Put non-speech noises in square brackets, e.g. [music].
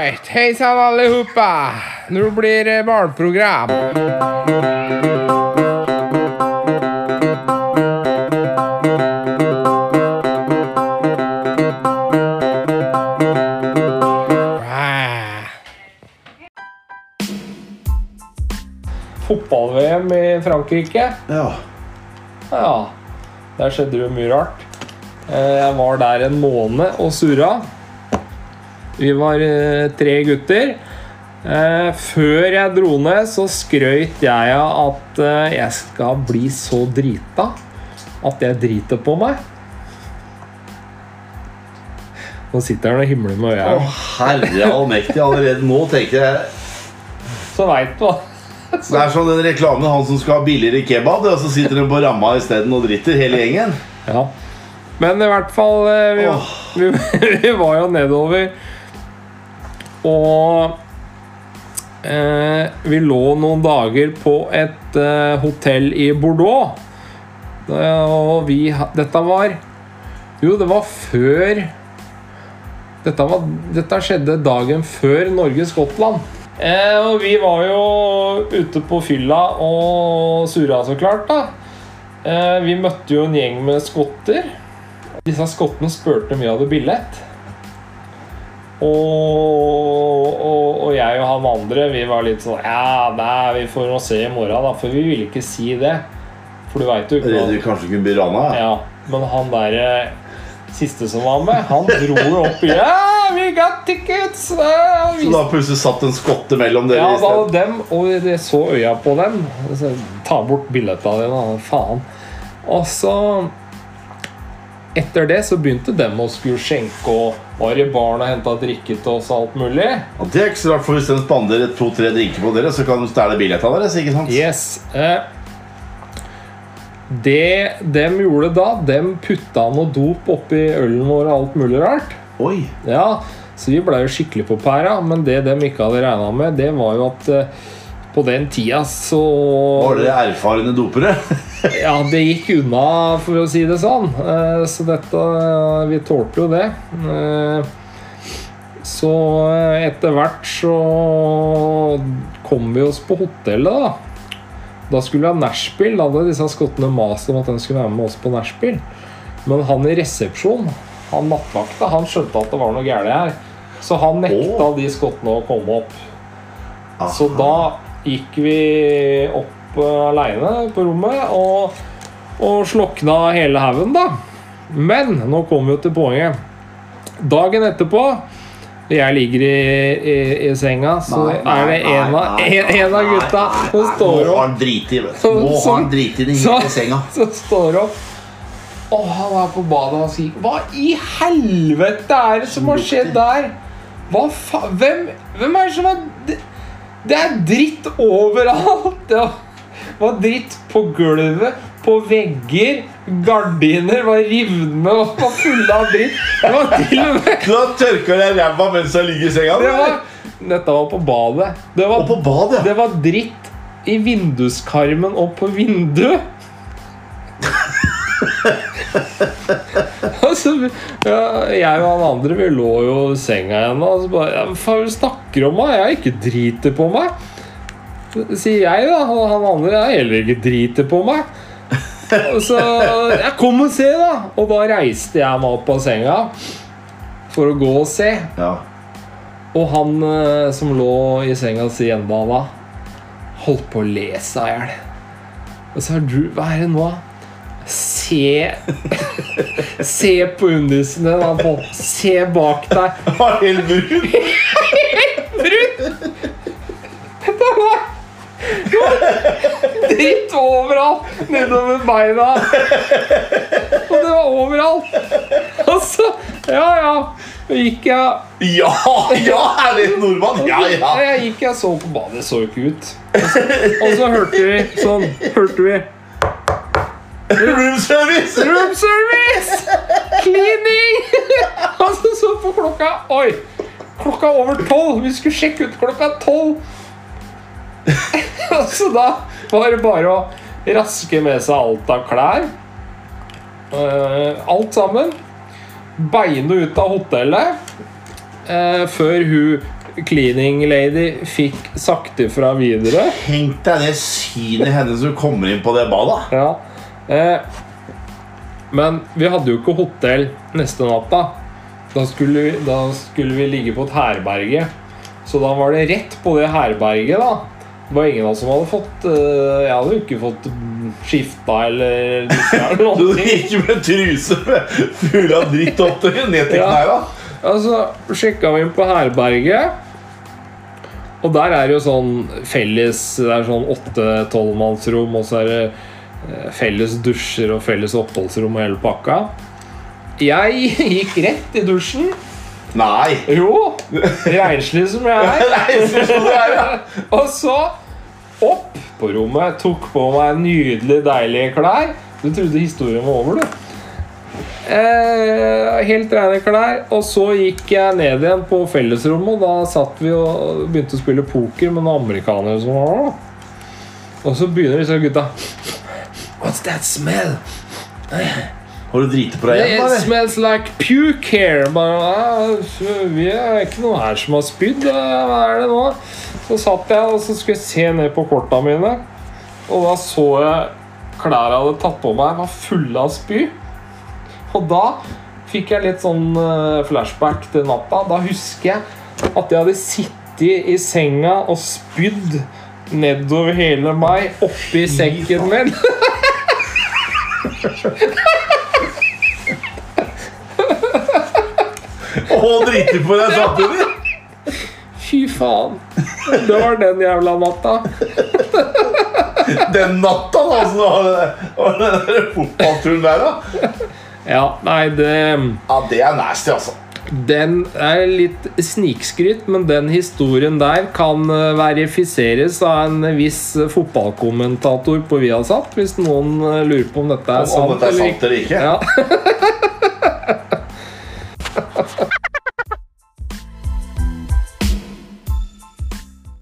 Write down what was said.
right, Hei sann allihopa! Nå blir det barneprogram. Fotball-VM i Frankrike. Ja. Ja, der skjedde det jo mye rart. Eh, Jeg var der en måned og surra. Vi var eh, tre gutter. Eh, Før jeg dro ned, så skrøyt jeg av at eh, jeg skal bli så drita at jeg driter på meg. Nå sitter han og himler med Å, herre allmektig. Allerede nå tenker jeg Så veit du hva. Det er sånn den reklamen han som skal ha billigere kebab, og så sitter de på ramma isteden og driter, hele gjengen. Ja. Men i hvert fall vi, oh. vi, [laughs] vi var jo nedover. Og eh, vi lå noen dager på et eh, hotell i Bordeaux. Og vi Dette var Jo, det var før Dette, var, dette skjedde dagen før Norge-Skottland. Eh, og vi var jo ute på fylla og surra, så klart. da Eh, vi møtte jo en gjeng med skotter. Disse skottene spurte om vi hadde billett. Og, og, og jeg og han andre vi var litt sånn Ja, nei, vi får nå se i morgen, da. For vi ville ikke si det. For du veit jo ikke Redd hva du kanskje kunne bli rana? ja, Men han derre siste som var med, han dro jo opp i Ja, we got tickets! Ja, vi Så da plutselig satt en skotte mellom dere ja, da dem, og jeg så øya på dem. Så, Ta bort billetta dine, da. Faen. Og så Etter det så begynte dem å skulle skjenke og var i baren og henta drikke til oss alt mulig. Og det er ikke så rart, for hvis de spander to-tre drinker på dere, så kan de stjele billettene deres. ikke sant? Yes. Eh, det dem gjorde da, dem putta noe dop oppi ølen vår og alt mulig rart. Oi! Ja, så vi ble jo skikkelig på pæra, men det de ikke hadde regna med, det var jo at eh, på den tida så Var dere erfarne dopere? [laughs] Ja, det gikk unna, for å si det sånn. Eh, Så dette Vi tålte jo det. Eh, Så eh, etter hvert så kom vi oss på hotellet, da. Da skulle vi ha nachspiel. Da hadde disse skottene mast om at de skulle være med oss på nachspiel. Men han i resepsjon, han nattvakta, han skjønte at det var noe galt her. Så han nekta oh. de skottene å komme opp. Aha. Så da gikk vi opp uh, aleine på rommet og, og slokna hele haugen, da. Men nå kommer vi jo til poenget. Dagen etterpå jeg ligger i, i, i senga, så Nei, nei, er det en av, en, en av gutta som står har opp. han vet du. Så- Nå så- har han driti i det hele senga. Som står opp. Og han er på badet og sier Hva i helvete er det som har skjedd der? Hva faen hvem, hvem er det som er det, er dritt overalt! Det var, var dritt på gulvet, på vegger, gardiner var rivne og var fulle av dritt. Det var til og med Nå tørker jeg ræva mens jeg ligger i senga? det var, Dette var på badet. Det var, Og på badet, det var dritt i vinduskarmen og på vinduet. [laughs] ja, jeg og han andre vi lå jo i senga igjen. Og så bare, ja, Hva er snakker om? meg? Jeg har ikke driti på meg. Sier jeg, da. Og han andre har heller ikke driti på meg. Så jeg Kom og se, da! Og da reiste jeg meg opp av senga for å gå og se. Ja. Og han eh, som lå i senga si enda da, holdt på å le seg i hjel. Og så er du Hva er det nå? Se Se på undisene. Se bak deg. [laughs] Helt var helt brun. Brun! Det var det var dritt overalt nedover beina. Og det var overalt. Og så Ja, ja. Så gikk jeg Ja, ja, er det nordmann? Ja, ja. Jeg gikk jeg så på badet, det så jo ikke ut. Og så, og så hørte vi sånn Hørte vi Room service! Room service! Cleaning! Og [laughs] så så på klokka Oi! Klokka over tolv! Vi skulle sjekke ut klokka tolv. [laughs] Så da var det bare å raske med seg alt av klær. Uh, alt sammen. Beine ut av hotellet. uh, før hun cleaning lady fikk sagt ifra videre. Tenk deg det synet hennes som kommer inn på det badet. Ja. Eh, men vi hadde jo ikke hotell neste natta. Da skulle, vi, da skulle vi ligge på et herberge. Så da var det rett på det herberget, da. Det var ingen av oss som hadde fått eh, Jeg hadde jo ikke fått skifta eller [laughs] Du gikk gikk med truse full av dritt opp til ned til Ja. knærne. Altså, sjekka vi inn på herberget. Og der er det jo sånn felles Det er sånn åtte-tolvmannsrom, og så er det felles dusjer og felles oppholdsrom og hele pakka. Jeg [laughs] gikk rett i dusjen. Nei. Jo, renslig som jeg er. [laughs] Og så opp på rommet, tok på meg nydelig, deilige klær. Du trodde historien var over, du. Eh, helt rene klær. Og så gikk jeg ned igjen på fellesrommet, og da satt vi og begynte å spille poker med noen amerikanere som var der. Og så begynner disse gutta What's that smell? Har du driti på deg It igjen, da? smells like puke here. Bare, ah, vi er ikke noe her som har spydd. Hva er det nå? Så satt jeg og så skulle jeg se ned på korta mine. Og da så jeg klærne jeg hadde tatt på meg, var fulle av spy. Og da fikk jeg litt sånn eh, flashback til natta. Da husker jeg at jeg hadde sittet i senga og spydd nedover hele meg, oppi sekken min. [laughs] Og driter på deg samtidig? Fy faen. Det var den jævla natta. Den natta, da! Altså, var det, var det den fotballturen der, da. Ja, nei, det Ja, det er nasty, altså. Den er litt snikskryt, men den historien der kan eh, verifiseres av en viss fotballkommentator på Viasat, hvis noen eh, lurer på om dette er Om, om dette er sant eller ikke. Ja. [laughs]